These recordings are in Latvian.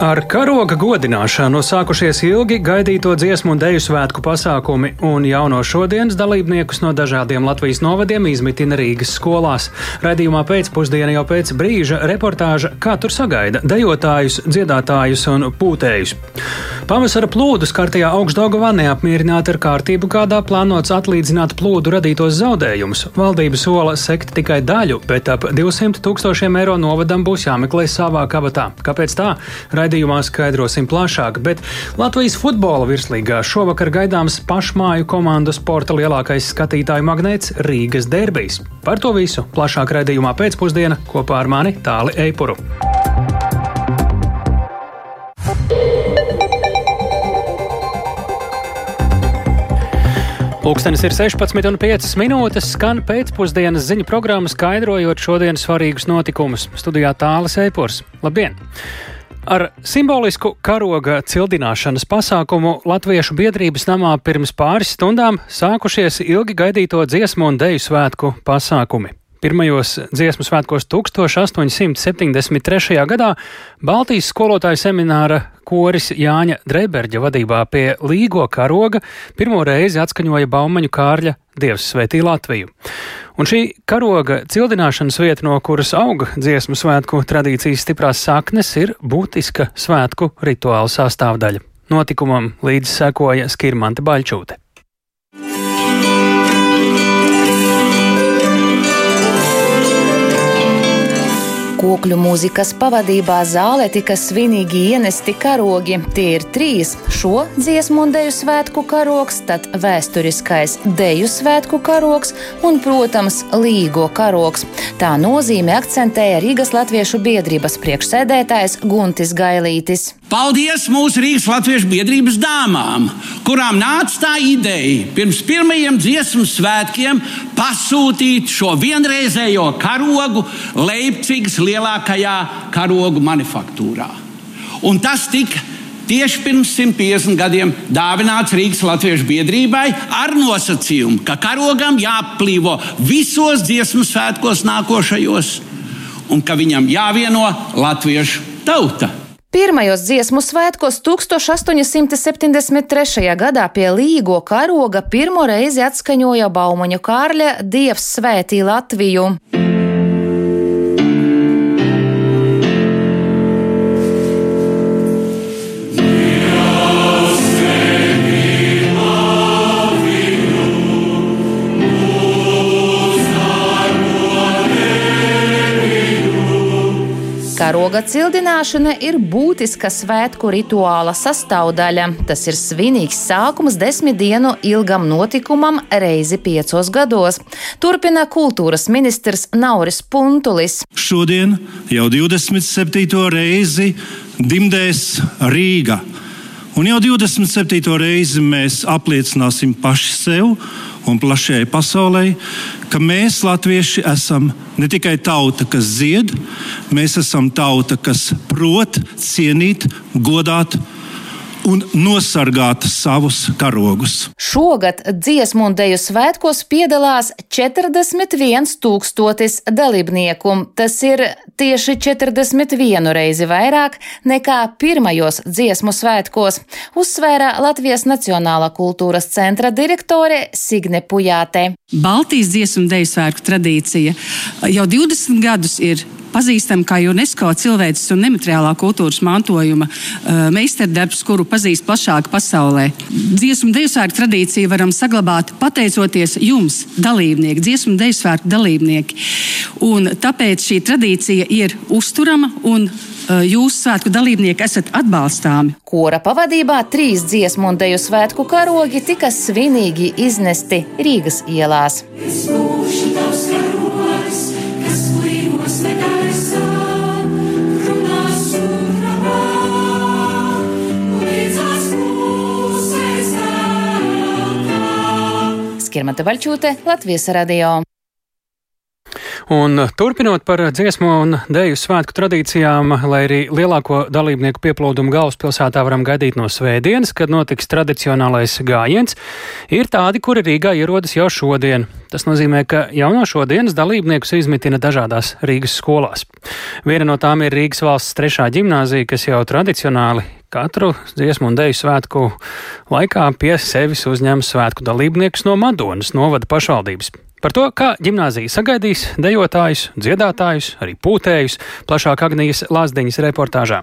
Ar karoga godināšanu sākušies ilgi gaidīto dziesmu un deju svētku pasākumi, un jauno šodienas dalībniekus no dažādiem Latvijas novadiem izmitina Rīgas skolās. Radījumā pēcpusdienā jau pēc brīža reportāža, kā tur sagaida dejotājus, dziedātājus un pūtējus. Pavasara plūdus kārtējā augstdaugavā neapmierināti ar kārtību, kādā plānots atlīdzināt plūdu radītos zaudējumus. Valdība sola sekt tikai daļu, bet ap 200 tūkstošiem eiro novadam būs jāmeklē savā kabatā. Kāpēc tā? Raidījumā skaidrosim plašāk, bet Latvijas futbola virslīgā šovakar gaidāms pašmāju komandu sporta lielākais skatītāju magnēts Rīgas derbijs. Par to visu plašāk raidījumā pēcpusdienā kopā ar mani Tāli Eipuru. Pūkstens ir 16,5 minūtes, skan pēcpusdienas ziņu programma, skaidrojot šodienas svarīgus notikumus. Studijā tālāk Eipors. Labdien! Ar simbolisku karoga cildināšanas pasākumu Latviešu biedrības namā pirms pāris stundām sākušies ilgi gaidīto dziesmu un deju svētku pasākumi. Pirmajos dziesmu svētkos 1873. gadā Baltijas skolotāju semināra koris Jāņa Dreberģa vadībā pie Līgo karoga pirmo reizi atskaņoja Baumaņu Kārļa Dievs svētī Latviju. Un šī karoga cildināšanas vieta, no kuras auga dziesmu svētku tradīcijas stiprās saknes, ir būtiska svētku rituāla sastāvdaļa. Notikumam līdzi sekoja Skirmante Baļķūte. Kokļu mūzikas pavadībā zālē tika svinīgi ienesti karogi. Tie ir trīs - šo dziesmu un deju svētku karogs, tad vēsturiskais deju svētku karogs un, protams, līgo karogs. Tā nozīme akcentēja Rīgas Latviešu biedrības priekšsēdētājs Guntis Gailītis. Paldies mūsu Rīgas Latviešu biedrības dāmām, kurām nāca tā ideja pirms pirmajiem dziesmu svētkiem pasūtīt šo vienreizējo karogu Leipzigas lielākajā karogu manufaktūrā. Un tas tika tieši pirms 150 gadiem dāvināts Rīgas Latviešu biedrībai ar nosacījumu, ka karogam jāplīvo visos dziesmu svētkos nākošajos un ka viņam jāvieno latviešu tauta. Pirmajos dziesmu svētkos 1873. gadā pie Līgo karoga pirmo reizi atskaņoja Baumaņu Kārļa Dievs svētī Latviju. Karoga cildināšana ir būtiska svētku rituāla sastāvdaļa. Tas ir svinīgs sākums desmit dienu ilgam notikumam reizi piecos gados. Turpina kultūras ministrs Nauris Puntulis. Šodien jau 27. reizi dimdēs Rīga. Un jau 27. reizi mēs apliecināsim paši sev un plašajai pasaulē, ka mēs, latvieši, esam ne tikai tauta, kas dzied, mēs esam tauta, kas prot cienīt, godāt un nosargāt savus karogus. Šogad dziesmu un deju svētkos piedalās 41 tūkstotis dalībnieku. Tas ir tieši 41 reizi vairāk nekā pirmajos dziesmu svētkos, uzsvēra Latvijas Nacionālā kultūras centra direktore Signe Pujāte. Baltijas dziesmu un deju svētku tradīcija jau 20 gadus ir pazīstama kā UNESCO cilvēces un nemateriālā kultūras mantojuma uh, meistardarbs, kuru pazīst plašāk pasaulē. Dziesmu dejasvētku tradīciju varam saglabāt pateicoties jums, dalībnieki, dziesmu dejasvētku dalībnieki. Un tāpēc šī tradīcija ir uzturama un uh, jūs svētku dalībnieki esat atbalstāmi. Kora pavadībā trīs dziesmu un deju svētku karogi tika svinīgi iznesti Rīgas ielās. Es būšu tavs Skirmata Vaļķūte, Latvijas radio. Un turpinot par dziesmu un dēļu svētku tradīcijām, lai arī lielāko dalībnieku pieplūdumu galvaspilsētā varam gaidīt no svētdienas, kad notiks tradicionālais gājiens, ir tādi, kuri Rīgā ierodas jau šodien. Tas nozīmē, ka jau no šodienas dalībniekus izmitina dažādās Rīgas skolās. Viena no tām ir Rīgas valsts trešā ģimnāzija, kas jau tradicionāli katru dziesmu un dēļu svētku laikā pie sevis uzņem svētku dalībniekus no Madonas novada pašvaldības. Par to, kā gimnāzija sagaidīs dejotājus, dziedātājus, arī pūtējus, plašāk Agnijas Lāsdiņas reportāžā.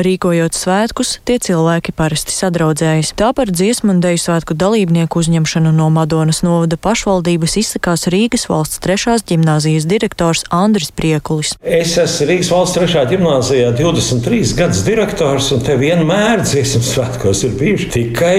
Rīkojot svētkus, tie cilvēki parasti sadraudzējas. Tā par dziesmu un deju svētku dalībnieku uzņemšanu no Madonas novada pašvaldības izsakās Rīgas valsts trešās ģimnāzijas direktors Andris Priekulis. Es esmu Rīgas valsts trešā ģimnāzijā 23 gadus direktors, un te vienmēr dziesmu svētkos ir bijuši tikai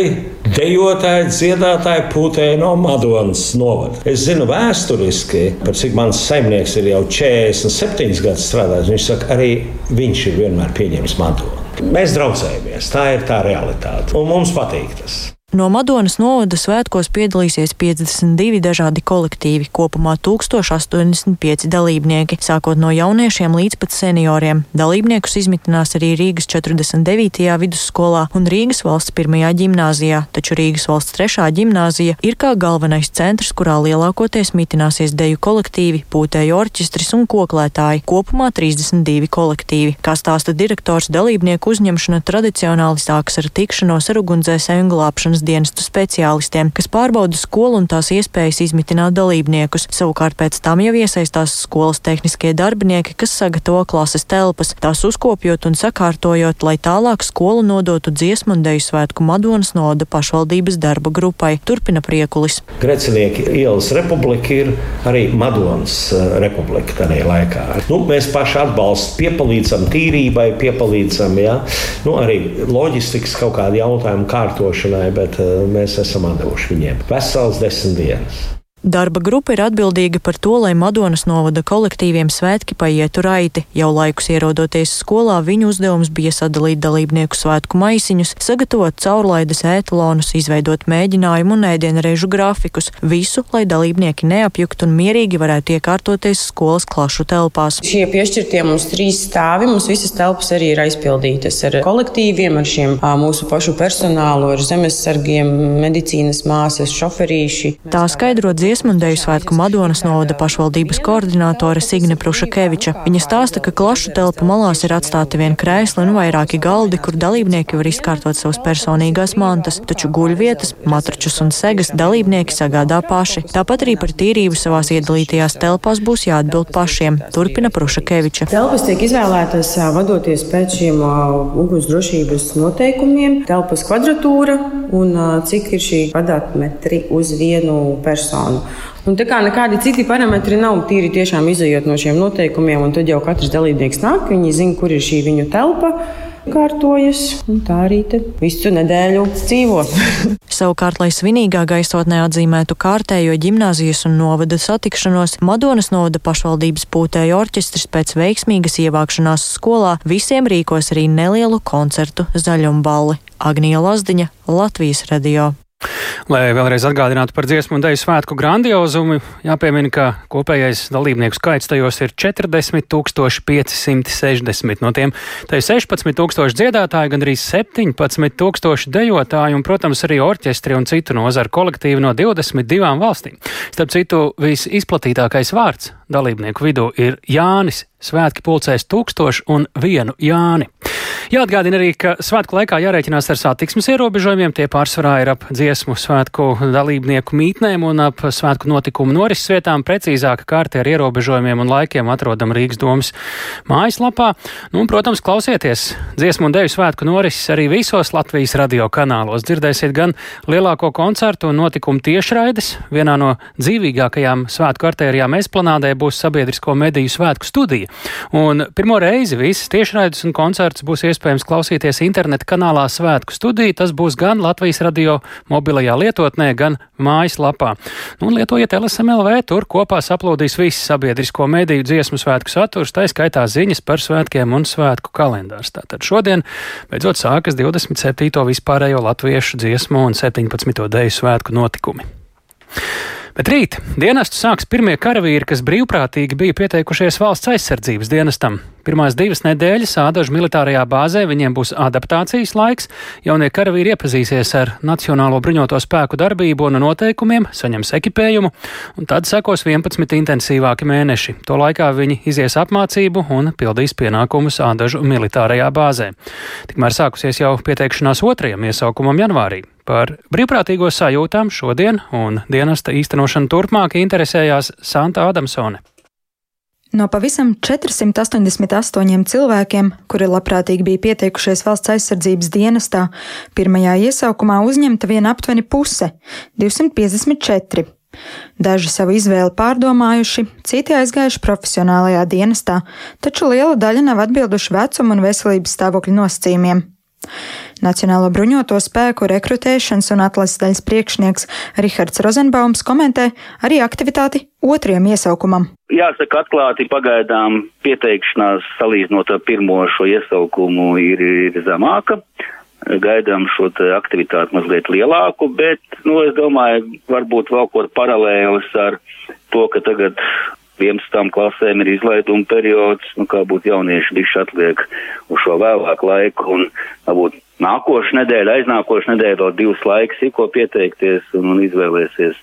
dejotāji, dziedātāji, pūtēji no Madonas novada. Es zinu vēsturiski, par cik mans saimnieks ir jau 47 gadus strādājis. Viņš saka, arī viņš ir vienmēr pieņēmis Madonu. Mēs draudzējamies, tā ir tā realitāte. Un mums patīk tas. No Madonas novada svētkos piedalīsies 52 dažādi kolektīvi, kopumā 1085 dalībnieki, sākot no jauniešiem līdz pat senioriem. Dalībniekus izmitinās arī Rīgas 49. vidusskolā un Rīgas valsts 1. ģimnāzijā, taču Rīgas valsts 3. ģimnāzija ir kā galvenais centrs, kurā lielākoties mitināsies deju kolektīvi, pūtēju orķestris un koklētāji, kopumā 32 kolektīvi. Kā stāsta direktors, dalībnieku uzņemšana tradicionāli sākas ar tikšanos ar ugunsdzēsēju un glābšanas glābšanas dienestu speciālistiem, kas pārbauda skolu un tās iespējas izmitināt dalībniekus. Savukārt pēc tam jau iesaistās skolas tehniskie darbinieki, kas sagatavo klases telpas, tās uzkopjot un sakārtojot, lai tālāk skolu nodotu dziesmu un deju svētku Madonas noda pašvaldības darba grupai. Turpina priekulis. Grecinieki ielas republika ir arī Madonas eh, republika tajā laikā. Nu, mēs paši atbalstam, piepalīdzam tīrībai, piepalīdzam ja? nu, arī loģistikas kaut kādu jautājumu kārtošanai, bet mēs esam devuši viņiem vesels desmit dienas. Darba grupa ir atbildīga par to, lai Madonas novada kolektīviem svētki paietu raiti. Jau laikus ierodoties skolā, viņu uzdevums bija sadalīt dalībnieku svētku maisiņus, sagatavot caurlaides ētalonus, izveidot mēģinājumu un ēdienreižu grafikus. Visu, lai dalībnieki neapjuktu un mierīgi varētu iekārtoties skolas klašu telpās. Šie piešķirtie mums trīs stāvi, mums visas telpas arī ir aizpildītas ar kolektīviem, ar šiem mūsu pašu personālu, ar zemesargiem, medicīnas māsas, šoferīši. Tā skaidrot dziesmu un deju svētku Madonas novada pašvaldības koordinātore Signe Prušakeviča. Viņa stāsta, ka klašu telpu malās ir atstāti vien krēsli un vairāki galdi, kur dalībnieki var izkārtot savas personīgās mantas, taču guļvietas, matračus un segas dalībnieki sagādā paši. Tāpat arī par tīrību savās iedalītajās telpās būs jāatbild pašiem, turpina Prušakeviča. Telpas tiek izvēlētas vadoties pēc šiem ugunsdrošības noteikumiem, telpas kvadratūra un cik ir šī kvadrātmetri uz vienu personu. Un tā kā nekādi citi parametri nav tīri tiešām izējot no šiem noteikumiem, un tad jau katrs dalībnieks nāk, viņi zina, kur ir šī viņu telpa kārtojas, un tā arī visu nedēļu dzīvo. Savukārt, lai svinīgā gaisotnē atzīmētu kārtējo gimnāzijas un novada satikšanos, Madonas novada pašvaldības pūtēja orķestris pēc veiksmīgas ievākšanās skolā visiem rīkos arī nelielu koncertu zaļumballi. Agnija Lazdiņa, Latvijas radio. Lai vēlreiz atgādinātu par dziesmu un dēļu svētku grandiozumu, jāpiemina, ka kopējais dalībnieku skaits tajos ir 40,560. No tiem te ir 16,000 dziedātāji, gan arī 17,000 dejotāji un, protams, arī orķestri un citu nozaru kolektīvi no 22 valstīm. Starp citu, visizplatītākais vārds dalībnieku vidū ir Jānis. Svētki pulcēs tūkstošu un vienu Jāni. Jāatgādina arī, ka svētku laikā jārēķinās ar satiksmes ierobežojumiem. Tie pārsvarā ir ap dziesmu svētku dalībnieku mītnēm un ap svētku notikumu norises vietām. Precīzāka kārta ar ierobežojumiem un laikiem atrodam Rīgas domas mājaslapā. Nu, un, protams, klausieties dziesmu un deju svētku norises arī visos Latvijas radio kanālos. Dzirdēsiet gan lielāko koncertu un notikumu tiešraides. Vienā no dzīvīgākajām svētku artērijām esplanādē būs sabiedrisko mediju svētku studija. Un pirmo reizi visas tiešraides un koncerts būs iespējams iespējams klausīties interneta kanālā Svētku studiju. Tas būs gan Latvijas radio mobilajā lietotnē, gan mājaslapā. Nu, lietojiet LSMLV, tur kopā saplūdīs viss sabiedrisko mediju dziesmu svētku saturs, tā skaitā ziņas par svētkiem un svētku kalendārs. Tātad šodien beidzot sākas 27. vispārējo latviešu dziesmu un 17. deju svētku notikumi. Bet rīt dienestu sāks pirmie karavīri, kas brīvprātīgi bija pieteikušies valsts aizsardzības dienestam. Pirmās divas nedēļas Ādažu militārajā bāzē viņiem būs adaptācijas laiks. Jaunie karavīri iepazīsies ar Nacionālo bruņoto spēku darbību un noteikumiem, saņems ekipējumu, un tad sekos 11 intensīvāki mēneši. To laikā viņi izies apmācību un pildīs pienākumus Ādažu militārajā bāzē. Tikmēr sākusies jau pieteikšanās otrajam iesaukumam janvārī. Par brīvprātīgo sajūtām šodien un dienesta īstenošanu turpmāk interesējās Santa Adamsone. No pavisam 488 cilvēkiem, kuri labprātīgi bija pieteikušies valsts aizsardzības dienestā, pirmajā iesaukumā uzņemta vien aptuveni puse - 254. Daži savu izvēli pārdomājuši, citi aizgājuši profesionālajā dienestā, taču liela daļa nav atbilduši vecuma un veselības stāvokļa nosacījumiem. Nacionālo bruņoto spēku rekrutēšanas un atlases daļas priekšnieks Rihards Rozenbaums komentē arī aktivitāti otrajam iesaukumam. Jāsaka, atklāti pagaidām pieteikšanās salīdzinot ar pirmo šo iesaukumu ir, ir zemāka. Gaidām šo aktivitāti mazliet lielāku, bet, nu, es domāju, varbūt vēl kaut paralēlis ar to, ka tagad 11 klasēm ir izlaiduma periods, nu, kā būtu jaunieši bišķi atliek uz šo vēlāku laiku un varbūt nākošu nedēļu, aiznākošu nedēļu vēl divas laiks, ko pieteikties un, un izvēlēsies.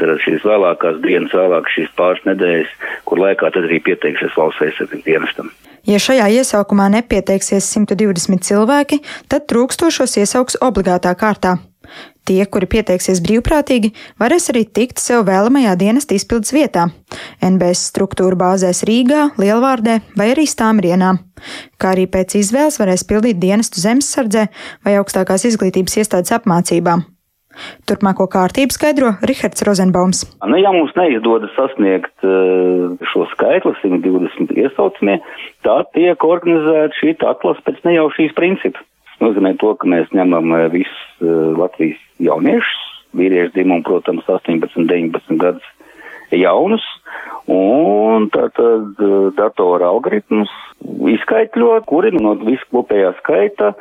Tad šīs vēlākās dienas, vēlāk šīs pāris nedēļas, kur laikā tad arī pieteikšies valsts aizsardzības dienestam. Ja šajā iesaukumā nepieteiksies 120 cilvēki, tad trūkstošos iesauks obligātā kārtā. Tie, kuri pieteiksies brīvprātīgi, varēs arī tikt sev vēlamajā dienesta izpildes vietā - NBS struktūra bāzēs Rīgā, Lielvārdē vai arī Stāmrienā, kā arī pēc izvēles varēs pildīt dienestu zemesardzē vai augstākās izglītības iestādes apmācībām. Turpmāko kārtību skaidro Rihards Rozenbaums. Nu, ja mums neizdodas sasniegt uh, šo skaitli, 120 iesaucamie, tad tiek organizēta šī atlase pēc nejaušības principa nozīmē to, ka mēs ņemam eh, visus uh, Latvijas jauniešus, vīriešu dzimumu, protams, 18, 19 gadus jaunus, un tātad uh, datora algoritmus izskaitļot, kuri no visu kopējā skaita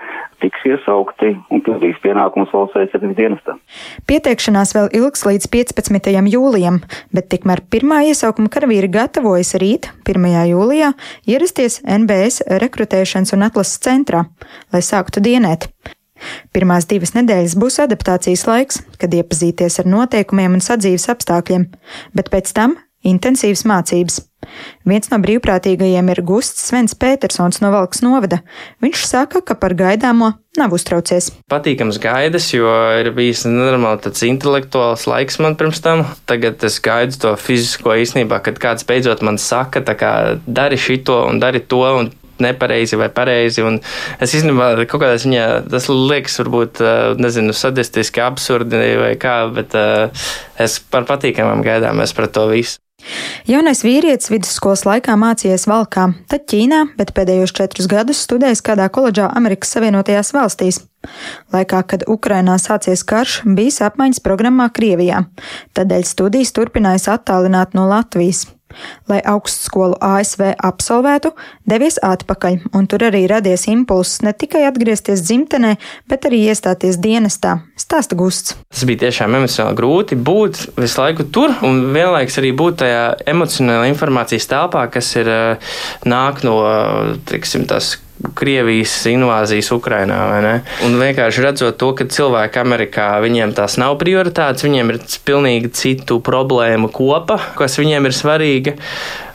tiks iesaukti un pildīs pienākumus valsts aizsardzības dienestam. Pieteikšanās vēl ilgs līdz 15. jūlijam, bet tikmēr pirmā iesaukuma karavīri gatavojas rīt, 1. jūlijā, ierasties NBS rekrutēšanas un atlases centrā, lai sāktu dienēt. Pirmās divas nedēļas būs adaptācijas laiks, kad iepazīties ar noteikumiem un sadzīves apstākļiem, bet pēc tam intensīvas mācības. Viens no brīvprātīgajiem ir Gusts Svens Petersons no Valks novada. Viņš saka, ka par gaidāmo nav uztraucies. Patīkams gaidas, jo ir bijis nenormāli tāds intelektuāls laiks man pirms tam. Tagad es gaidu to fizisko īstenībā, kad kāds beidzot man saka, kā, dari šito un dari to. Un nepareizi vai pareizi. Un es īstenībā kaut kādā ziņā tas liekas, varbūt, nezinu, sadistiski, absurdi vai kā, bet es par patīkamām gaidām es par to visu. Jaunais vīrietis vidusskolas laikā mācījies Valkā, tad Ķīnā, bet pēdējos četrus gadus studējis kādā koledžā Amerikas Savienotajās valstīs. Laikā, kad Ukrainā sācies karš, bijis apmaiņas programmā Krievijā, tādēļ studijas turpinājis attālināt no Latvijas. Lai augstskolu ASV absolvētu, devies atpakaļ, un tur arī radies impulss ne tikai atgriezties dzimtenē, bet arī iestāties dienestā, stāsta Gusts. Tas bija tiešām emocionāli grūti būt visu laiku tur, un vienlaikus arī būt tajā emocionālajā informācijas telpā, kas ir nāk no, teiksim, tās Krievijas invāzijas Ukrainā. Un vienkārši redzot to, ka cilvēki Amerikā viņiem tās nav prioritātes, viņiem ir pilnīgi citu problēmu kopa, kas viņiem ir svarīga.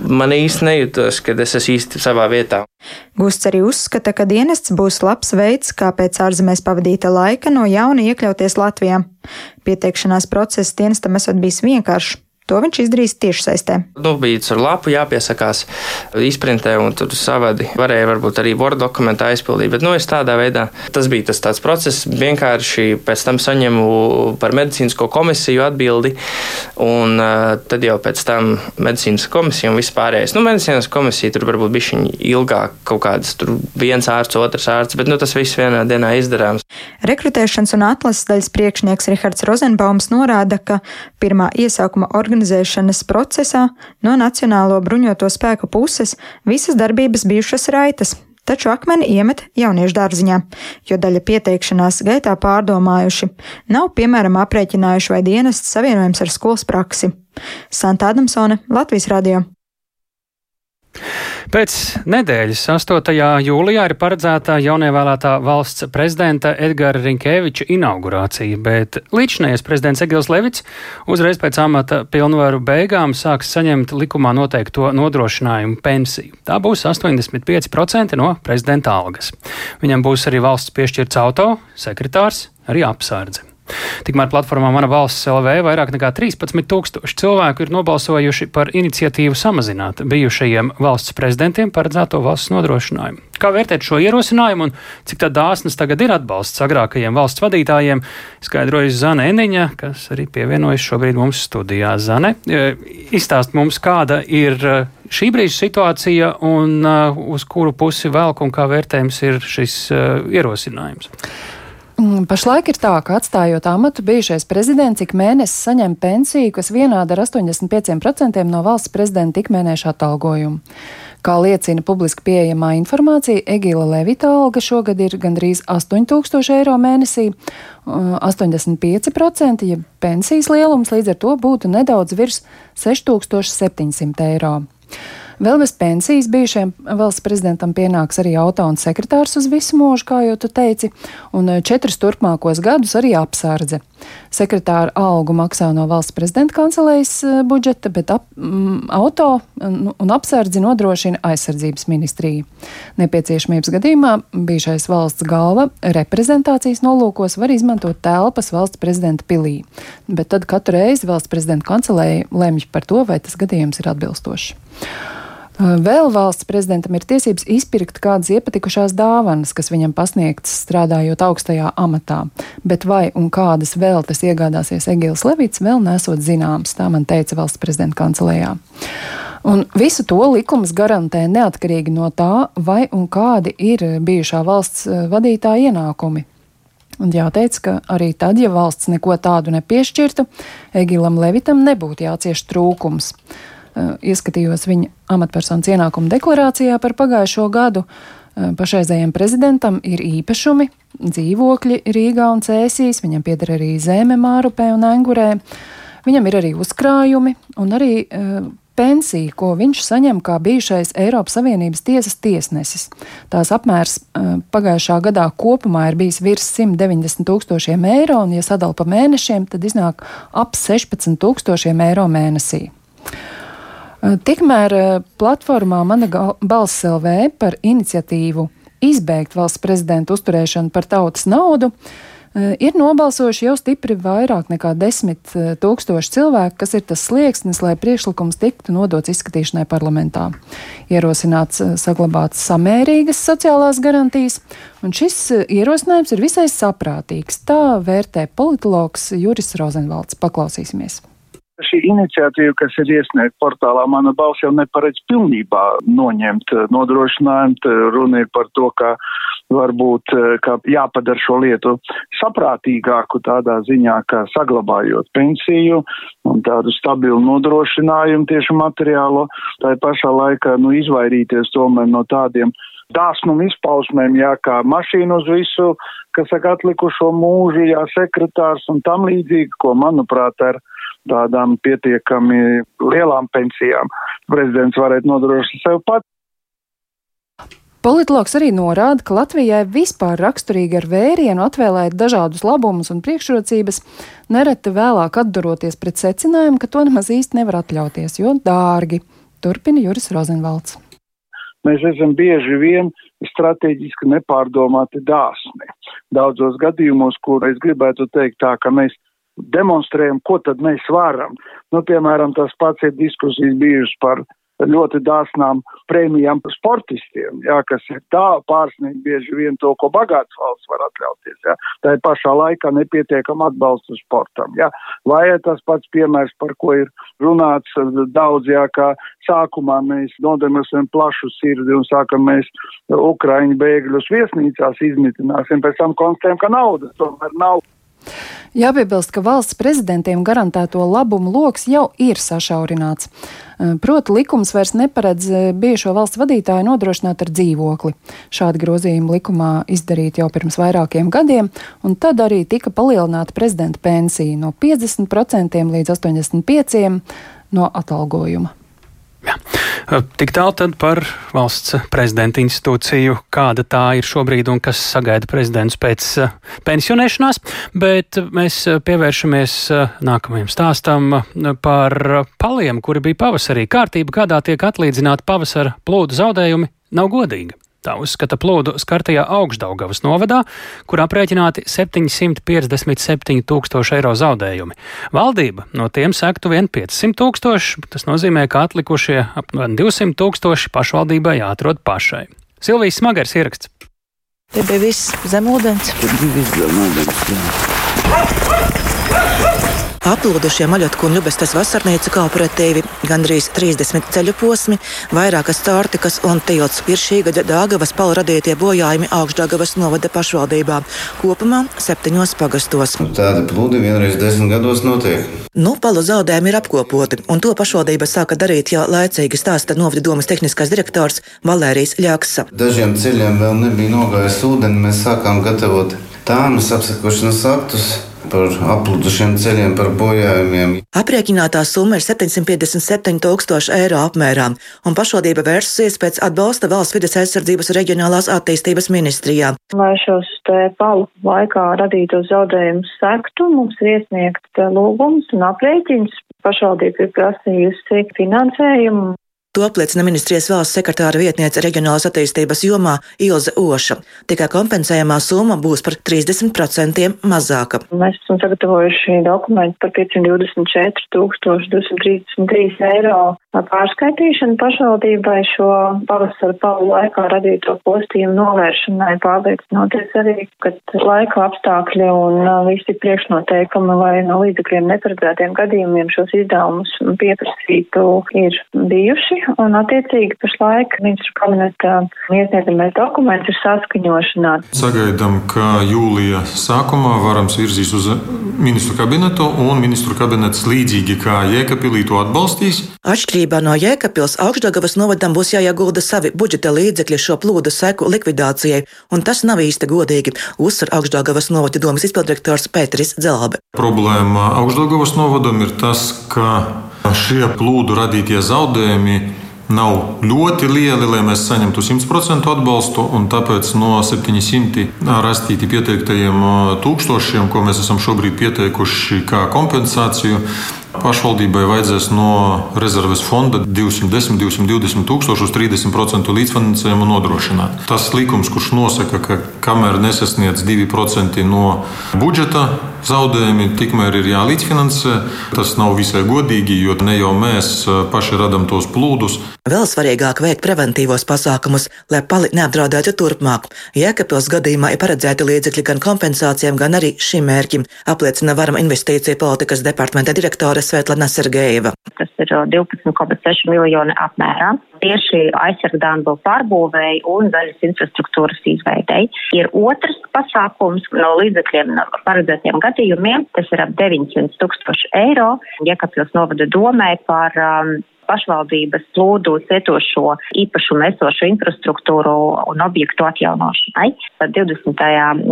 Man īsti nejūtos, ka es esmu īsti savā vietā. Gusts arī uzskata, ka dienests būs labs veids, kā pēc ārzemēs pavadīta laika no jauna iekļauties Latvijā. Pieteikšanās process dienestam esot bijis vienkāršs. To viņš izdarīs tiešsaistē. Bija tur lapu jāpiesakās izprintē, un tur savādi varēja varbūt arī Word dokumentā aizpildīt. Bet, nu, es tādā veidā, tas bija tas tāds process, vienkārši pēc tam saņemu par medicīnisko komisiju atbildi, un uh, tad jau pēc tam medicīnas komisija un vispārējais. Nu, medicīnas komisija tur varbūt bija ilgāk, kaut kādas tur viens ārsts, otrs ārsts, bet, nu, tas viss vienā dienā izdarāms. Rekrutēšanas un atlases daļas priekšnieks Rihards Rozenbaums norāda, ka pirmā iesākuma organizācija organizēšanas procesā no Nacionālo bruņoto spēku puses visas darbības bijušas raitas. taču akmeni iemet jauniešu dārziņā, jo daļa pieteikšanās gaitā pārdomājuši, nav piemēram aprēķinājuši, vai dienests savienojams ar skolas praksi. Santa Adamsone, Latvijas radio. Pēc nedēļas, 8. jūlijā, ir paredzēta jaunievēlētā valsts prezidenta Edgara Rinkēviča inaugurācija, bet līdzinājais prezidents Egils Levits uzreiz pēc amata pilnvaru beigām sāks saņemt likumā noteikto nodrošinājumu pensiju. Tā būs 85% no prezidenta algas. Viņam būs arī valsts piešķirts auto, sekretārs, arī apsārdze. Tikmēr platformā Mana balss LV vairāk nekā 13 tūkstoši cilvēku ir nobalsojuši par iniciatīvu samazināt bijušajiem valsts prezidentiem paredzēto valsts nodrošinājumu. Kā vērtēt šo ierosinājumu un cik dāsnas tagad ir atbalsts agrākajiem valsts vadītājiem, skaidrojas Zane Eniņa, kas arī pievienojas šobrīd mums studijā. Zane, e, izstāst mums, kāda ir e, šī brīža situācija un e, uz kuru pusi velk un kā vērtējums ir šis ierosinājums. Mm, pašlaik ir tā, ka atstājot amatu, bijušais prezidents ik mēnesi saņem pensiju, kas vienāda ar 85% no valsts prezidenta ikmēneša atalgojuma. Kā liecina publiski pieejamā informācija, Egila Levita alga šogad ir gandrīz 8000 eiro mēnesī, 85% ja pensijas lielums līdz ar to būtu nedaudz virs 6700 eiro. Vēl bez pensijas bijušajam valsts prezidentam pienāks arī auto un sekretārs uz visu mūžu, kā jau tu teici, un eh, četrus turpmākos gadus arī apsardze. Sekretāra algu maksā no valsts prezidenta kancelējas eh, budžeta, bet ap, m, auto un, un apsardzi nodrošina aizsardzības ministrija. Nepieciešamības gadījumā bijušais valsts galva reprezentācijas nolūkos var izmantot telpas valsts prezidenta pilī, bet tad katru reizi valsts prezidenta kancelēja lemj par to, vai tas gadījums ir atbilstošs. Vēl valsts prezidentam ir tiesības izpirkt kādas iepatikušās dāvanas, kas viņam pasniegtas strādājot augstajā amatā, bet vai un kādas vēl tas iegādāsies Egils Levits, vēl nesot zināms, tā man teica valsts prezidenta kancelējā. Un visu to likums garantē neatkarīgi no tā, vai un kādi ir bijušā valsts vadītāja ienākumi. Un jāteic, ka arī tad, ja valsts neko tādu nepiešķirtu, Egilam Levitam nebūtu jācieš trūkums. Eh, ieskatījos viņa amatpersonas ienākuma deklarācijā par pagājušo gadu. Eh, pašreizējiem prezidentam ir īpašumi, dzīvokļi Rīgā un Cēsīs, viņam pieder arī zeme Mārupē un Engurē. Viņam ir arī uzkrājumi un arī uh, pensija, ko viņš saņem kā bijušais Eiropas Savienības tiesas tiesnesis. Tās apmērs uh, pagājušā gadā kopumā ir bijis virs 190 tūkstošiem eiro, un, ja sadala pa mēnešiem, tad iznāk ap 16 tūkstošiem eiro mēnesī. Tikmēr platformā Mana balss LV par iniciatīvu izbeigt valsts prezidenta uzturēšanu par tautas naudu ir nobalsojuši jau stipri vairāk nekā desmit tūkstoši cilvēku, kas ir tas slieksnis, lai priekšlikums tiktu nodots izskatīšanai parlamentā. Ierosināts saglabāt samērīgas sociālās garantijas, un šis ierosinājums ir visai saprātīgs. Tā vērtē politologs Juris Rozenvalds. Paklausīsimies! Šī iniciatīva, kas ir iesniegta portālā Mana balss, jau neparedz pilnībā noņemt eh, nodrošinājumu. Runa ir par to, ka varbūt eh, ka jāpadara šo lietu saprātīgāku tādā ziņā, ka saglabājot pensiju un tādu stabilu nodrošinājumu tieši materiālo, tā pašā laikā nu, izvairīties tomēr no tādiem dāsnumu izpausmēm, jā, kā mašīnu uz visu, kas saka atlikušo mūžu, jā, sekretārs un tam līdzīgi, ko, manuprāt, ar tādām pietiekami lielām pensijām prezidents varētu nodrošināt sev pats. Politologs arī norāda, ka Latvijai vispār raksturīgi ar vērienu atvēlēt dažādus labumus un priekšrocības, nereti vēlāk atduroties pret secinājumu, ka to nemaz īsti nevar atļauties, jo dārgi. Turpina Juris Rozenvalds. Mēs esam bieži vien strateģiski nepārdomāti dāsni. Daudzos gadījumos, kur es gribētu teikt tā, ka mēs demonstrējam, ko tad mēs varam. Nu, piemēram, tas pats ir diskusijas bijušas par ļoti dāsnām prēmijām sportistiem, jā, kas ir tā pārsniegt bieži vien to, ko bagāts valsts var atļauties. Jā. Tā ir pašā laikā nepietiekam atbalstu sportam. Jā. Vai tas pats piemērs, par ko ir runāts daudz, jā, kā sākumā mēs nodemosim plašu sirdi un sākam mēs Ukraiņu bēgļus viesnīcās izmitināsim, pēc tam konstatējam, ka naudas tomēr nav Jāpiebilst, ka valsts prezidentiem garantēto labumu lokus jau ir sašaurināts. Proti, likums vairs neparedz bijušo valsts vadītāju nodrošināt ar dzīvokli. Šādi grozījumi likumā izdarīti jau pirms vairākiem gadiem, un tad arī tika palielināta prezidenta pensija no 50% līdz 85% no atalgojuma. Jā. Tik tālu tad par valsts prezidenta institūciju, kāda tā ir šobrīd un kas sagaida prezidentus pēc pensionēšanās, bet mēs pievēršamies nākamajam stāstam par paliem, kuri bija pavasarī. Kārtība, kādā tiek atlīdzināti pavasara plūdu zaudējumi, nav godīga. Tā uzskata plūdu skartajā augšdaugavas novadā, kur aprēķināti 757 tūkstoši eiro zaudējumi. Valdība no tiem sektu vien 500 tūkstoši, tas nozīmē, ka atlikušie apmēram 200 tūkstoši pašvaldībai jāatrod pašai. Silvijas smagars ieraksts. Te bija viss zemūdens. Tur bija viss zemūdens. Aplūdušie maļotku un ļubestas vasarnīcu kooperatīvi, gandrīz 30 ceļu posmi, vairākas cārtikas un tilts ir šī gada Dāgavas palu radītie bojājumi augšdāgavas novada pašvaldībā, kopumā septiņos pagastos. Tāda plūdi vienreiz desmit gados notiek. Nu, palu zaudējumi ir apkopoti, un to pašvaldība sāka darīt jau laicīgi stāsta novada domas tehniskais direktors Valērijas Ļaksa. Dažiem ceļiem vēl nebija nogājis ūdeni, mēs sākām gatavot tāmas apsakošanas aktus par apludušiem ceļiem, par bojājumiem. Aprēķinātā summa ir 757 tūkstoši eiro apmērā, un pašvaldība vērsusies pēc atbalsta valsts vides aizsardzības reģionālās attīstības ministrijā. Lai šos palu laikā radītos zaudējumus sektu, mums ir iesniegts lūgums un aprēķins. Pašvaldība ir prasījusi finansējumu To apliecina ministrijas valsts sekretāra vietniece reģionālās attīstības jomā Ilze Oša. Tikai kompensējumā summa būs par 30% mazāka. Mēs esam sagatavojuši dokumentu par 524 233 eiro pārskaitīšanu pašvaldībai šo pavasara palu laikā radīto postījumu novēršanai. Pārliecinoties arī, ka laika apstākļi un visi priekšnoteikumi, lai no līdzekļiem neparedzētiem gadījumiem šos izdevumus pieprasītu, ir bijuši un attiecīgi pašlaik ministru kabineta iesniedzamais dokuments ir saskaņošanā. Sagaidām, ka jūlija sākumā varams virzīs uz ministru kabinetu un ministru kabinets līdzīgi kā Jēkabīlī to atbalstīs. Atšķirībā no Jēkabils augšdagavas novadam būs jāiegulda savi budžeta līdzekļi šo plūdu seku likvidācijai, un tas nav īsti godīgi, uzsver augšdagavas novada domas izpildirektors Pēteris Dzelbe. Problēma augšdagavas novadam ir tas, ka Šie plūdu radītie zaudējumi nav ļoti lieli, lai mēs saņemtu 100% atbalstu, tāpēc no 700 rastīti pieteiktajiem tūkstošiem, ko mēs esam šobrīd pieteikuši kā kompensāciju, Pašvaldībai vajadzēs no rezerves fonda 210, 220 tūkstošus 30% līdzfinansējumu nodrošināt. Tas likums, kurš nosaka, ka kamēr nesasniedz 2% no budžeta zaudējumi, tikmēr ir jālīdzfinansē. Tas nav visai godīgi, jo ne jau mēs paši radām tos plūdus. Vēl svarīgāk veikt preventīvos pasākumus, lai pali neapdraudētu turpmāk. Jēkabils gadījumā ir paredzēti līdzekļi gan kompensācijām, gan arī šim mērķim, apliecina Varama investīcija politikas departamenta direktore Svetlana Sergejeva. Tas ir 12,6 miljoni apmērā. Tieši aizsargdāmbu pārbūvēji un daļas infrastruktūras izveidēji. Ir otrs pasākums no līdzekļiem no paredzētiem gadījumiem. Tas ir ap 900 tūkstoši eiro. Jekapils novada domē par um, pašvaldības plūdu cietošo īpašumu esošo infrastruktūru un objektu atjaunošanai. Tad 20.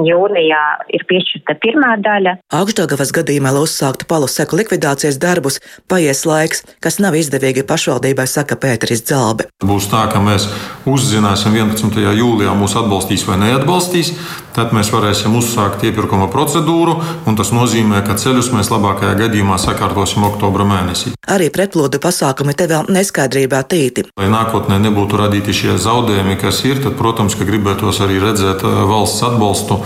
jūnijā ir piešķirta pirmā daļa. Augstdagavas gadījumā, lai uzsāktu palu seku likvidācijas darbus, paies laiks, kas nav izdevīgi pašvaldībai, saka Pēteris Dzalbe. Būs tā, ka mēs uzzināsim 11. jūlijā mūs atbalstīs vai neatbalstīs, tad mēs varēsim uzsākt iepirkuma procedūru, un tas nozīmē, ka ceļus mēs labākajā gadījumā sakārtosim oktobra mēnesī. Arī pretplūdu pasākumi te vēl neskaidrībā tīti. Lai nākotnē nebūtu radīti šie zaudējumi, kas ir, tad, protams, ka gribētos arī redzēt valsts atbalstu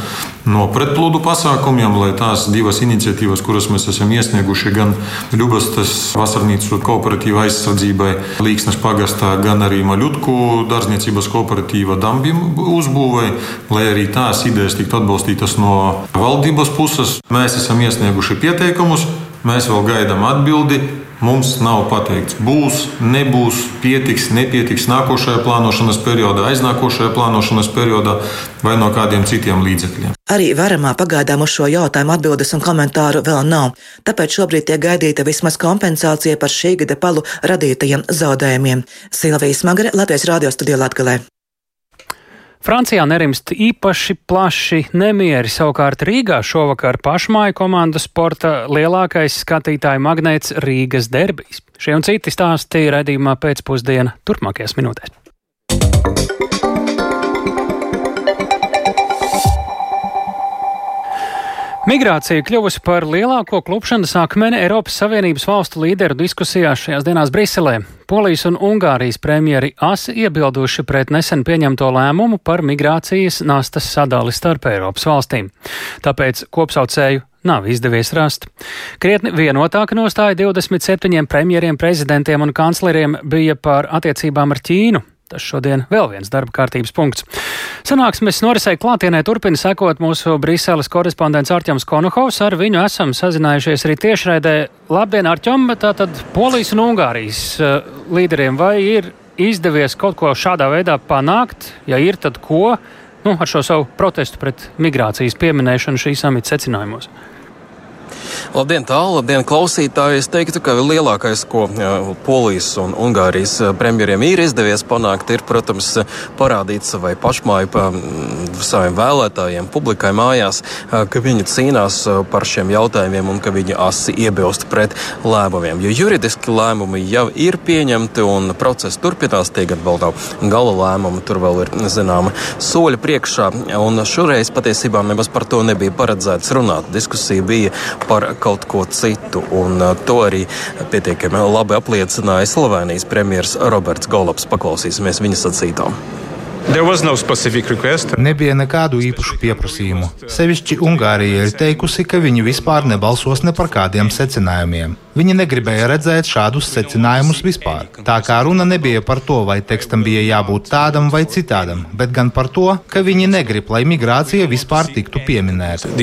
no pretplūdu pasākumiem, lai tās divas iniciatīvas, kuras mēs esam iesnieguši gan Ļubastas vasarnīcu kooperatīva aizsardzībai Līksnes pagastā, gan arī Maļutku dārzniecības kooperatīva Dambim uzbūvai, lai arī tās idejas tiktu atbalstītas no valdības puses. Mēs esam iesnieguši pieteikumus. Mēs vēl gaidām atbildi. Mums nav pateikts, būs, nebūs, pietiks, nepietiks nākošajā plānošanas periodā, aiznākošajā plānošanas periodā vai no kādiem citiem līdzekļiem. Arī varamā pagaidām uz šo jautājumu atbildes un komentāru vēl nav, tāpēc šobrīd tiek gaidīta vismaz kompensācija par šī gada palu radītajiem zaudējumiem. Silvijas Magre, Latvijas Rādio studijā Latgalē. Francijā nerimst īpaši plaši nemieri. Savukārt Rīgā šovakar pašmāju komandu sporta lielākais skatītāju magnēts Rīgas derbijs. Šie un citi stāsti raidījumā pēcpusdienā turpmākajās minūtēs. Migrācija kļuvusi par lielāko klupšanas akmeni Eiropas Savienības valstu līderu diskusijās šajās dienās Briselē. Polijas un Ungārijas premjeri asi iebilduši pret nesen pieņemto lēmumu par migrācijas nastas sadali starp Eiropas valstīm. Tāpēc kopsaucēju nav izdevies rast. Krietni vienotāka nostāja 27 premjeriem, prezidentiem un kancleriem bija par attiecībām ar Ķīnu. Tas šodien vēl viens darba kārtības punkts. Sanāksmes norisei klātienē turpina sekot mūsu Briseles korespondents Arķems Konohovs. Ar viņu esam sazinājušies arī tiešraidē. Labdien, Arķem! Tātad Polijas un Ungārijas uh, līderiem vai ir izdevies kaut ko šādā veidā panākt? Ja ir, tad ko? Nu, ar šo savu protestu pret migrācijas pieminēšanu šī samita secinājumos. Labdien, tālu, labdien, klausītāji! Es teiktu, ka lielākais, ko Polijas un Ungārijas premjeriem ir izdevies panākt, ir, protams, parādīt savai pašmāju pa saviem vēlētājiem, publikai mājās, ka viņi cīnās par šiem jautājumiem un ka viņi asi iebilst pret lēmumiem. Jo juridiski lēmumi jau ir pieņemti un process turpinās, tie gan vēl nav gala lēmumi, tur vēl ir zināma soļa priekšā. Un šoreiz patiesībā nemaz par to nebija paredzēts runāt. Diskusija bija par kaut ko citu. Un uh, to arī pietiekami labi apliecināja Slovenijas premjerministrs Roberts Golops. Paklausīsimies viņa sacītām. No Nebija nekādu īpašu pieprasījumu. Sevišķi Ungārija ir teikusi, ka viņi vispār nebalsos ne par kādiem secinājumiem. Viņi negribēja redzēt šādus secinājumus vispār. Tā kā runa nebija par to, vai tekstam bija jābūt tādam vai citādam, bet gan par to, ka viņi negrib, lai migrācija vispār tiktu pieminēta.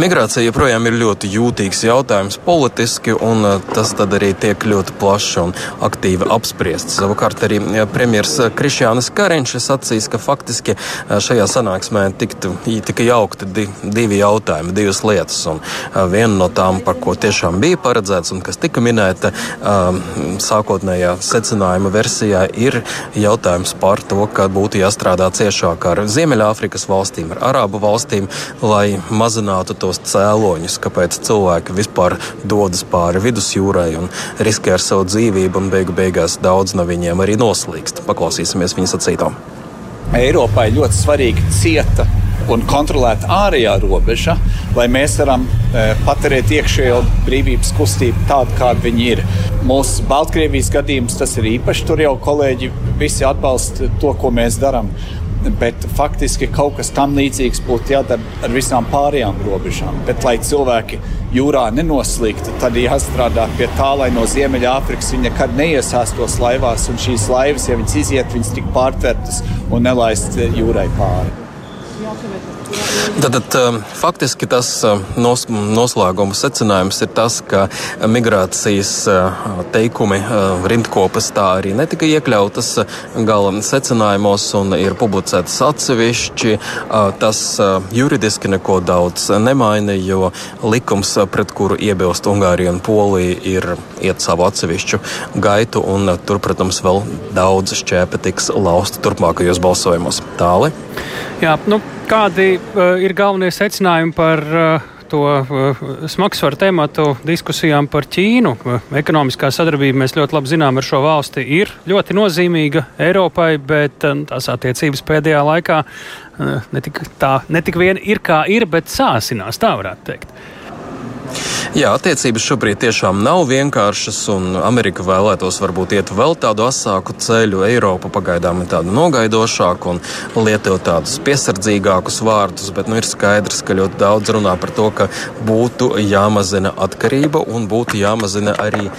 Migrācija joprojām ir ļoti jūtīgs jautājums politiski, un uh, tas arī tiek ļoti plaši un aktīvi apspriests. Savukārt arī uh, premjerministrs uh, Krišjānis Kariņš ir sacījis, ka faktiski šajā sanāksmē tiktu, tika jaukti di, divi jautājumi, divas lietas. Un viena no tām, par ko tiešām bija paredzēts un kas tika minēta um, sākotnējā secinājuma versijā, ir jautājums par to, ka būtu jāstrādā ciešāk ar Ziemeļāfrikas valstīm, ar Arābu valstīm, lai mazinātu tos cēloņus, kāpēc cilvēki vispār dodas pāri vidusjūrai un riskē ar savu dzīvību, un beigu beigās daudz no viņiem arī noslīkst. Paklausīsimies viņa sacītām. Eiropai ļoti svarīgi cieta un kontrolēta ārējā robeža, lai mēs varam e, paturēt iekšējo brīvības kustību tādu, kāda viņi ir. Mūsu Baltkrievijas gadījums tas ir īpaši. Tur jau kolēģi visi atbalsta to, ko mēs darām bet faktiski kaut kas tam līdzīgs būtu jādara ar visām pārējām robežām. Bet, lai cilvēki jūrā nenoslīgtu, tad jāstrādā pie tā, lai no Ziemeļāfrikas viņi nekad neiesāstos laivās, un šīs laivas, ja viņas iziet, viņas tik pārtvertas un nelaist jūrai pāri. Tad, tad um, faktiski tas nos, noslēguma secinājums ir tas, ka migrācijas teikumi rindkopas tā arī netika iekļautas gala secinājumos un ir publicētas atsevišķi. Tas juridiski neko daudz nemaina, jo likums, pret kuru iebilst Ungārija un Polija, ir iet savu atsevišķu gaitu, un tur, protams, vēl daudz šķēpe tiks lausta turpmākajos balsojumos. Tāli. Jā, nu, kādi uh, ir galvenie secinājumi par uh, to uh, smagsvaru tematu diskusijām par Ķīnu? Ekonomiskā sadarbība, mēs ļoti labi zinām, ar šo valsti ir ļoti nozīmīga Eiropai, bet uh, tās attiecības pēdējā laikā uh, netik, tā netik vien ir kā ir, bet sāsinās, tā varētu teikt. Jā, attiecības šobrīd tiešām nav vienkāršas, un Amerika vēlētos varbūt iet vēl tādu asāku ceļu. Eiropa pagaidām ir tāda nogaidošāka un lieto tādus piesardzīgākus vārdus, bet nu, ir skaidrs, ka ļoti daudz runā par to, ka būtu jāmazina atkarība un būtu jāmazina arī uh,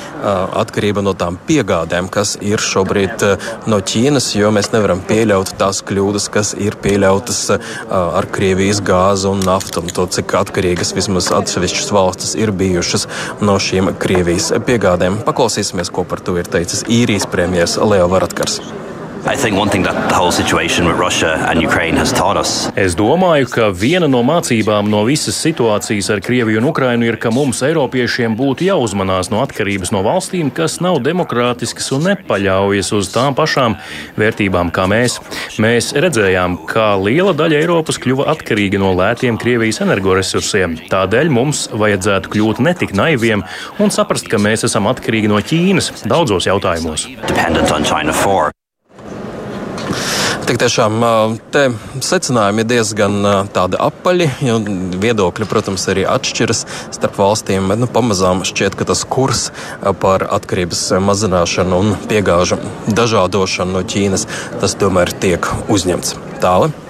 atkarība no tām piegādēm, kas ir šobrīd uh, no Ķīnas, jo mēs nevaram pieļaut tās kļūdas, kas ir pieļautas uh, ar Krievijas gāzi un naftu, un to, cik atkarīgas vismaz atsevišķas valstis ir bijušas no šīm Krievijas piegādēm. Paklausīsimies, ko par to ir teicis īrijas premjerministrs Leo Varadkars. Es domāju, ka viena no mācībām no visas situācijas ar Krieviju un Ukrainu ir, ka mums, Eiropiešiem, būtu jāuzmanās no atkarības no valstīm, kas nav demokrātiskas un nepaļaujas uz tām pašām vērtībām kā mēs. Mēs redzējām, kā liela daļa Eiropas kļuva atkarīga no lētiem Krievijas energoresursiem. Tādēļ mums vajadzētu kļūt netik naiviem un saprast, ka mēs esam atkarīgi no Ķīnas daudzos jautājumos. Tik tiešām te secinājumi ir diezgan tādi apaļi, jo viedokļi, protams, arī atšķiras starp valstīm. Bet nu, pamazām šķiet, ka tas kurs par atkarības mazināšanu un piegāžu dažādošanu no Ķīnas, tas tomēr tiek uzņemts. Tālāk.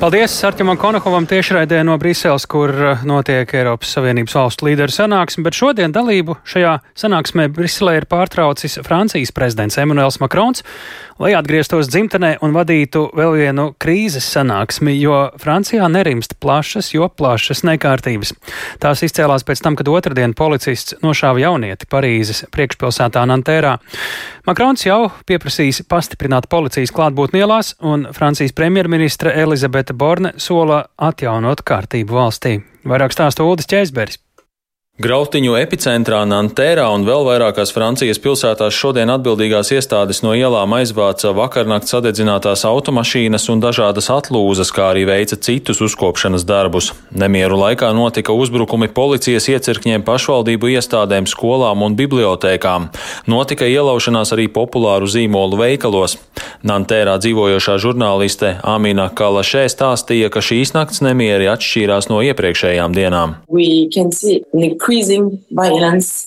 Paldies Arķimam Konokovam tiešraidē no Briseles, kur notiek Eiropas Savienības valstu līderu sanāksme, bet šodien dalību šajā sanāksmē Briselē ir pārtraucis Francijas prezidents Emmanuels Macrons, lai atgrieztos dzimtenē un vadītu vēl vienu krīzes sanāksmi, jo Francijā nerimst plašas, jo plašas nekārtības. Tās izcēlās pēc tam, kad otrdien policists nošāva jaunieti Parīzes priekšpilsētā Nantērā. Makrons jau pieprasījis pastiprināt policijas klātbūtni ielās, un Francijas premjerministra Elizabete Borne sola atjaunot kārtību valstī. Vairāk stāsta Uldis Čēsberis. Grautiņu epicentrā Nantērā un vēl vairākās Francijas pilsētās šodien atbildīgās iestādes no ielām aizvāca vakarnakt sadedzinātās automašīnas un dažādas atlūzas, kā arī veica citus uzkopšanas darbus. Nemieru laikā notika uzbrukumi policijas iecirkņiem, pašvaldību iestādēm, skolām un bibliotēkām. Notika ielaušanās arī populāru zīmolu veikalos. Nantērā dzīvojošā žurnāliste Amina Kalašē stāstīja, ka šīs nakts nemieri atšķīrās no iepriekšējām dienām.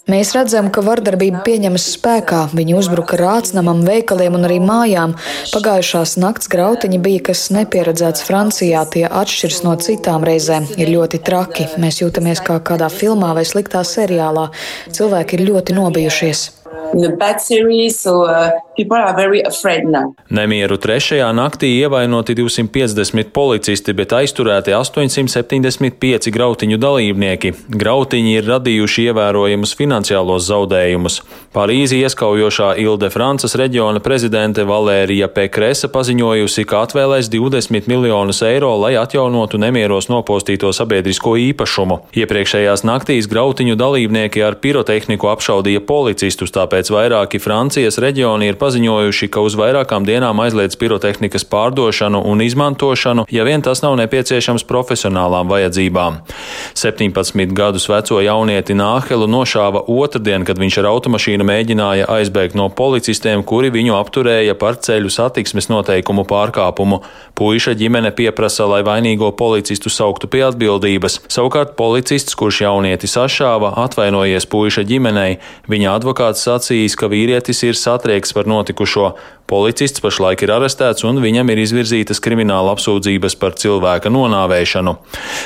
Mēs redzam, ka vardarbība pieņemas spēkā. Viņi uzbruka rācnamam, veikaliem un arī mājām. Pagājušās nakts grautiņi bija kas nepieredzēts Francijā. Tie atšķiras no citām reizēm. Ir ļoti traki. Mēs jūtamies kā kādā filmā vai sliktā seriālā. Cilvēki ir ļoti nobijušies. Series, so, uh, Nemieru trešajā naktī ievainoti 250 policisti, bet aizturēti 875 grautiņu dalībnieki. Grautiņi ir radījuši ievērojamus finansiālos zaudējumus. Parīzi ieskaujošā Ilde Francas reģiona prezidente Valērija Pekresa paziņojusi, ka atvēlēs 20 miljonus eiro, lai atjaunotu nemieros nopostīto sabiedrisko īpašumu. Iepriekšējās naktīs grautiņu dalībnieki ar pirotehniku apšaudīja policistus, tāpēc vairāki Francijas reģioni ir paziņojuši, ka uz vairākām dienām aizliedz pirotehnikas pārdošanu un izmantošanu, ja vien tas nav nepieciešams profesionālām vajadzībām. 17 gadus veco jaunieti Nāhelu nošāva otrdien, kad viņš ar automašīnu mēģināja aizbēgt no policistiem, kuri viņu apturēja par ceļu satiksmes noteikumu pārkāpumu. Puiša ģimene pieprasa, lai vainīgo policistu sauktu pie atbildības. Savukārt policists, kurš jaunieti sašāva, atvainojies puiša ģimenei. Viņa advokāts sacījis, ka vīrietis ir satrieks par notikušo. Policists pašlaik ir arestēts un viņam ir izvirzītas krimināla apsūdzības par cilvēka nonāvēšanu.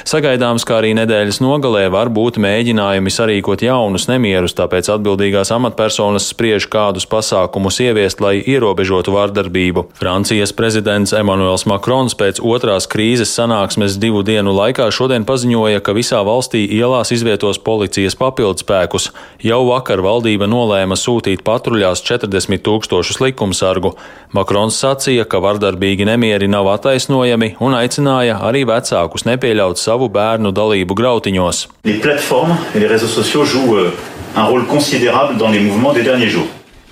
Sagaidāms, ka arī nedēļas nogalē var būt mēģinājumi sarīkot jaunus nemierus, tāpēc atbildīgās amatpersonas spriež, kādus pasākumus ieviest, lai ierobežotu vārdarbību. Francijas prezidents Emmanuels Macrons pēc otrās krīzes sanāksmes divu dienu laikā šodien paziņoja, ka visā valstī ielās izvietos policijas papildspēkus. Jau vakar valdība nolēma sūtīt patruļās 40 tūkstošus likumsargu. Makrons sacīja, ka vardarbīgi nemieri nav attaisnojami un aicināja arī vecākus nepieļaut savu bērnu dalību grautiņos.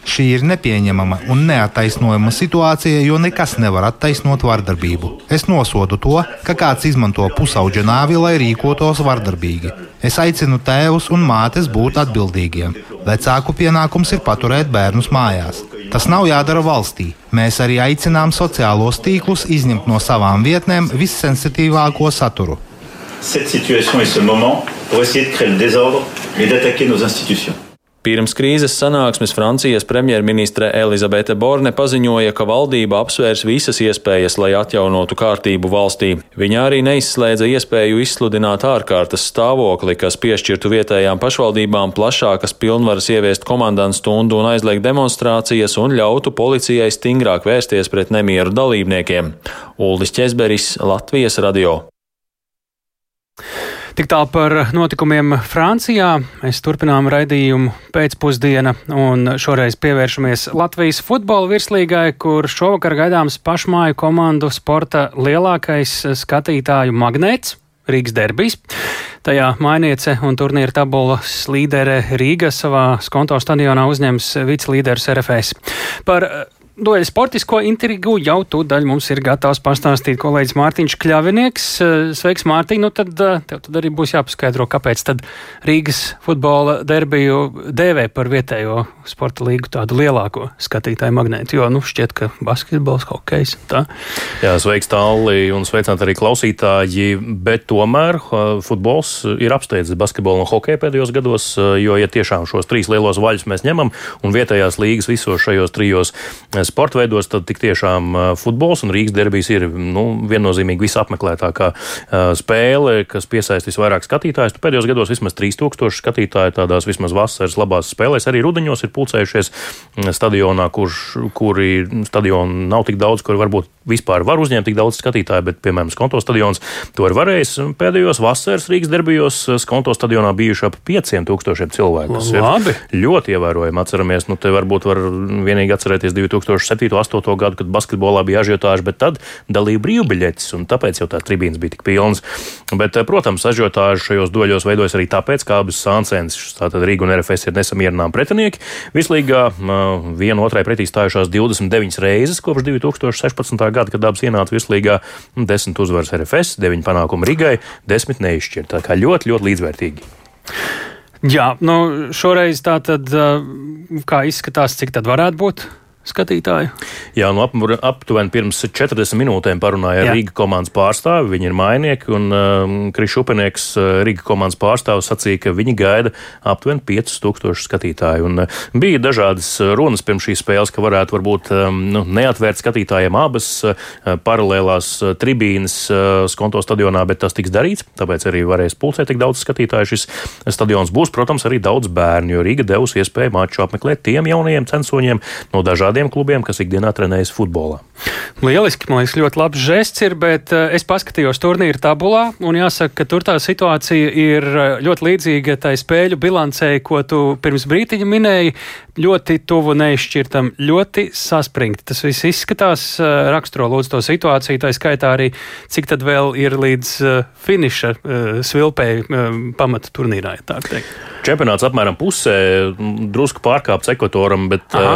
Šī ir nepieņemama un neattaisnojama situācija, jo nekas nevar attaisnot vardarbību. Es nosodu to, ka kāds izmanto pusauģa nāvi, lai rīkotos vardarbīgi. Es aicinu tēvus un mātes būt atbildīgiem. Vecāku pienākums ir paturēt bērnus mājās. Tas nav jādara valstī. Mēs arī aicinām sociālos tīklus izņemt no savām vietnēm vissensitīvāko saturu. cette situation et ce moment pour essayer de créer le désordre et d'attaquer nos institutions. Pirms krīzes sanāksmes Francijas premjerministre Elizabete Borne paziņoja, ka valdība apsvērs visas iespējas, lai atjaunotu kārtību valstī. Viņa arī neizslēdza iespēju izsludināt ārkārtas stāvokli, kas piešķirtu vietējām pašvaldībām plašākas pilnvaras ieviest komandantu stundu un aizliegt demonstrācijas un ļautu policijai stingrāk vērsties pret nemieru dalībniekiem. Uldis Česberis, Latvijas radio. Tik tālu par notikumiem Francijā. Mēs turpinām raidījumu pēcpusdiena un šoreiz pievēršamies Latvijas futbola virslīgai, kur šovakar gaidāms pašmāju komandu sporta lielākais skatītāju magnēts. Rīgas derbijas. Tajā mainiece un turnīra tabulas līdere Rīga savā skonto stadionā uzņems viclīderus RFS. Par dueļu sportisko intrigu jau tūdaļ mums ir gatavs pastāstīt kolēģis Mārtiņš Kļavinieks. Eh, sveiks, Mārtiņ! Nu tad eh, tev tad arī būs jāpaskaidro, kāpēc tad Rīgas futbola derbiju dēvē par vietējo sporta līgu tādu lielāko skatītāju magnētu, jo, nu, šķiet, ka basketbols, hokejs, tā. Jā, sveiks tāli un sveicināt arī klausītāji, bet tomēr eh, futbols ir apsteidzis basketbolu un hokeju pēdējos gados, jo, ja tiešām šos trīs lielos vaļus mēs ņemam un vietējās līgas visos šajos trijos sporta veidos, tad tik tiešām futbols un Rīgas derbijas ir nu, viennozīmīgi visapmeklētākā spēle, kas piesaistīs vairāk skatītājus. Pēdējos gados vismaz 3000 skatītāju tādās vismaz vasaras labās spēlēs. Arī rudeņos ir pulcējušies stadionā, kurš, kuri stadioni nav tik daudz, kur varbūt vispār var uzņemt tik daudz skatītāju, bet, piemēram, Skonto stadions to ir varējis. Pēdējos vasaras Rīgas derbijos Skonto stadionā bijuši ap 5000 cilvēku. Tas Labi. ir ļoti ievērojami. Atceramies, nu, te varbūt var vienīgi atcerēties 2000. 2007. un 2008. gadu, kad basketbolā bija ažiotāža, bet tad dalīja brīvbiļetes, un tāpēc jau tās tribīnas bija tik pilnas. Bet, eh, protams, ažiotāža šajos doļos veidojas arī tāpēc, ka abas sāncensas, tātad Rīga un RFS, ir nesamierināmi pretinieki. Vislīgā viena otrai pretī stājušās 29 reizes kopš 2016. gada, kad abas ienāca vislīgā 10 uzvaras RFS, 9 panākumu Rīgai, 10 neizšķirt. Tā kā ļoti, ļoti līdzvērtīgi. Jā, nu šoreiz tā tad, kā izskatās, cik tad varētu būt? Skatītāju? Jā, nu ap, aptuveni pirms 40 minūtēm parunāja ar Rīgas komandas pārstāvi. Viņi ir mainieki, un um, Krišs Upenieks, uh, Rīgas komandas pārstāvis, sacīja, ka viņi gaida aptuveni 5000 skatītāju. Un, uh, bija dažādas runas pirms šīs spēles, ka varētu varbūt um, nu, neatvērt skatītājiem abas uh, paralēlās uh, tribīnes uh, Skonto stadionā, bet tas tiks darīts. Tāpēc arī varēs pulcēt tik daudz skatītāju. Šis stadions būs, protams, arī daudz bērnu, jo Rīga devusi iespēju maču apmeklēt tiem jaunajiem censoņiem no dažādiem tādiem klubiem, kas ikdienā trenējas futbolā. Lieliski, man liekas, ļoti labs žests ir, bet eh, es paskatījos turnīra tabulā, un jāsaka, ka tur tā situācija ir eh, ļoti līdzīga tai spēļu bilancei, ko tu pirms brītiņa minēji. Ļoti tuvu neizšķirtam, ļoti saspringti. Tas viss izskatās, eh, raksturo lūdzu to situāciju, tā skaitā arī, cik tad vēl ir līdz finiša svilpēji pamata turnīrā, ja tā teikt. Čempionāts apmēram pusē, drusku pārkāpts ekvatoram, bet Aha.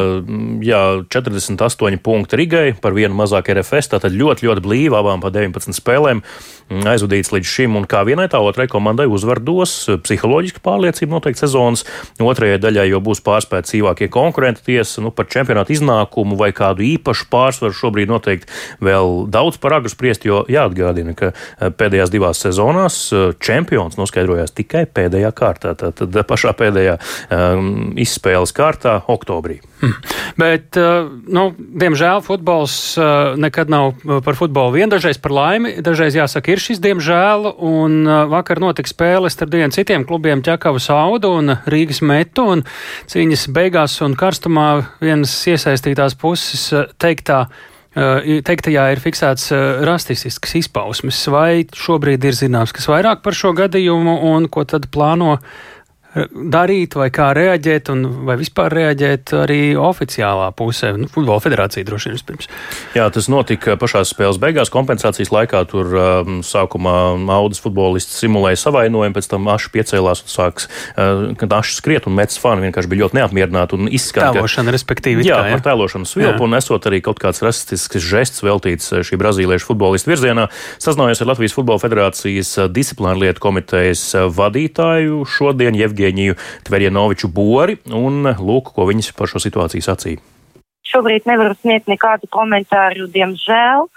jā, 48 punkti Rigai par vienu mazāk RFS. Tātad ļoti, ļoti blīvi abām pa 19 spēlēm aizvadīts līdz šim. Un kā vienai tā otrai komandai uzvar dos psiholoģiski pārliecība noteikti sezonas otrajai daļai, jo būs pārspēti sīvākie konkurenti tiesa nu, par čempionātu iznākumu vai kādu īpašu pārsvaru šobrīd noteikti vēl daudz par agru spriest, jo jāatgādina, ka pēdējās divās sezonās čempions noskaidrojās tikai pēdējā kārtā. Tātad pašā pēdējā um, izspēles kārtā oktobrī. Hmm. Bet, uh, nu, diemžēl, futbols uh, nekad nav par futbolu vien, dažreiz par laimi, dažreiz jāsaka, ir šis diemžēl, un vakar notika spēle starp diviem citiem klubiem Ķekavas Audu un Rīgas Metu, un cīņas beigās un karstumā vienas iesaistītās puses teiktā. Teiktajā ir fiksēts rasistisks izpausmes, vai šobrīd ir zināms, kas vairāk par šo gadījumu un ko tad plāno darīt, vai kā reaģēt, un vai vispār reaģēt arī oficiālā pusē, nu, futbola federācija droši vien vispirms. Jā, tas notika pašā spēles beigās, kompensācijas laikā. Tur um, sākumā Audis futbolists simulēja savainojumu, pēc tam aši piecēlās un sāks, uh, kad aši skriet un metas fani vienkārši bija ļoti neapmierināti un izskan. Tēlošana, respektīvi. Jā, jā, par tēlošanu svilpu un esot arī kaut kāds rasistisks žests veltīts uh, šī brazīliešu futbolistu virzienā. Sazinājos ar Latvijas Futbola Federācijas uh, disciplināru lietu komitejas uh, vadītāju šodien, Jevģi Jevģēņiju Tverjanoviču Bori, un lūk, ko viņas par šo situāciju sacīja. Šobrīd nevaru sniegt nekādu komentāru, diemžēl.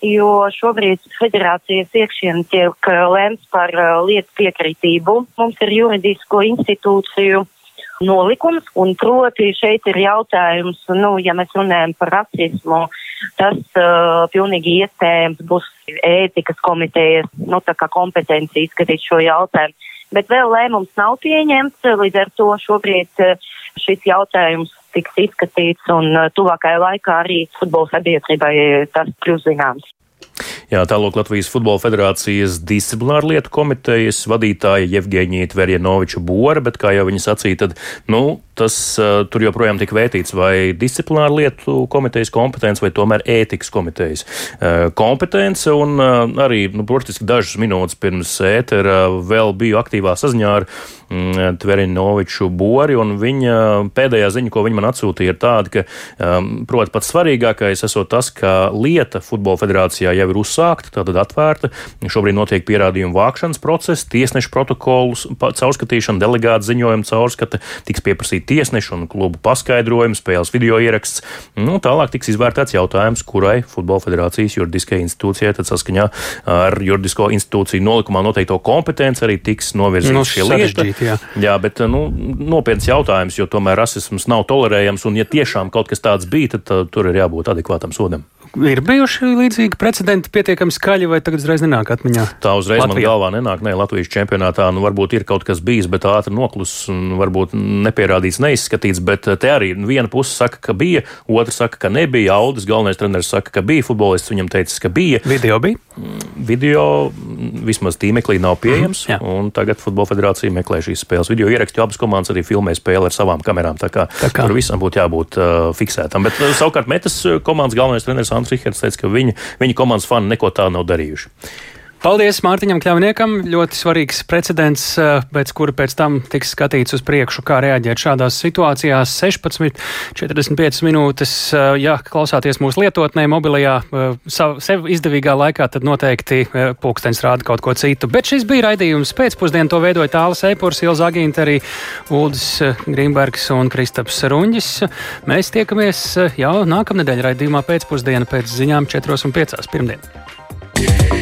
jo šobrīd federācijas iekšienē tiek lēmts par lietu piekritību. Mums ir juridisko institūciju nolikums, un proti šeit ir jautājums, nu, ja mēs runājam par rasismu, tas uh, pilnīgi iespējams būs ētikas komitejas, nu, tā kā kompetencija izskatīt šo jautājumu. Bet vēl lēmums nav pieņemts, līdz ar to šobrīd uh, šis jautājums tiks izskatīts un uh, tuvākajā laikā arī futbola sabiedrībai tas kļūs zināms. Jā, tālāk Latvijas Futbola Federācijas disciplināra lietu komitejas vadītāja Jevģēņija Tverjanoviča Bora, bet, kā jau viņa sacīja, tad, nu, tas uh, tur joprojām tika vērtīts vai disciplināra lietu komitejas kompetence vai tomēr ētikas komitejas uh, kompetence, un uh, arī, nu, burtiski dažas minūtes pirms ētera vēl biju aktīvā saziņā ar mm, Tverjanoviču Bori, un viņa pēdējā ziņa, ko viņa man atsūtīja, ir tāda, ka, um, proti, pats svarīgākais esot tas, ka lieta Futbola Federācijā jau ir uzsākta, tātad atvērta. Šobrīd notiek pierādījumu vākšanas process, tiesnešu protokolus caurskatīšana, delegāta ziņojuma caurskata, tiks pieprasīta tiesnešu un klubu paskaidrojumu, spēles video ieraksts. Nu, tālāk tiks izvērtēts jautājums, kurai Futbola federācijas juridiskajai institūcijai tad saskaņā ar juridisko institūciju nolikumā noteikto kompetenci arī tiks novirzīta nu, šī lieta. Jā. jā, bet nu, nopietns jautājums, jo tomēr rasisms nav tolerējams, un ja tiešām kaut kas tāds bija, tad uh, tur ir jābūt adekvātam sodam. Ir bijuši līdzīgi precedenti pietiekami skaļi, vai tagad uzreiz nenāk atmiņā? Tā uzreiz Latvijā. man galvā nenāk. Nē, Latvijas čempionātā nu, varbūt ir kaut kas bijis, bet ātri noklusis un varbūt nepierādīts, neizskatīts. Bet eh, te arī viena puse saka, ka bija, otra saka, ka nebija. Audis galvenais treneris saka, ka bija futbolists, viņam teica, ka bija. Video bija? Mm, video mm, vismaz tīmeklī nav pieejams, mm, un tagad Futbola federācija meklē šīs spēles. Video ierakstu abas komandas arī filmē spēli ar savām kamerām. Tā kā, tā kā. tur visam būtu jābūt uh, fiksētam. Bet uh, savukārt metas komandas galvenais treneris Andris Rihards teica, ka viņa, viņa komandas fani neko tādu nav darījuši. Paldies Mārtiņam Kļavniekam. Ļoti svarīgs precedents, eh, pēc kura pēc tam tiks skatīts uz priekšu, kā reaģēt šādās situācijās. 16, 45 minūtes, eh, ja klausāties mūsu lietotnē, mobilajā, eh, sav, sev izdevīgā laikā, tad noteikti pulkstenis rāda kaut ko citu. Bet šis bija raidījums pēcpusdien, to veidoja Tāls Eipurs, Ilza Agīnta, arī Uldis Grimbergs un Kristaps Ruņģis. Mēs tiekamies jau nākamnedēļ raidījumā pēcpusdiena pēc ziņām 4 un 5 pirmdien.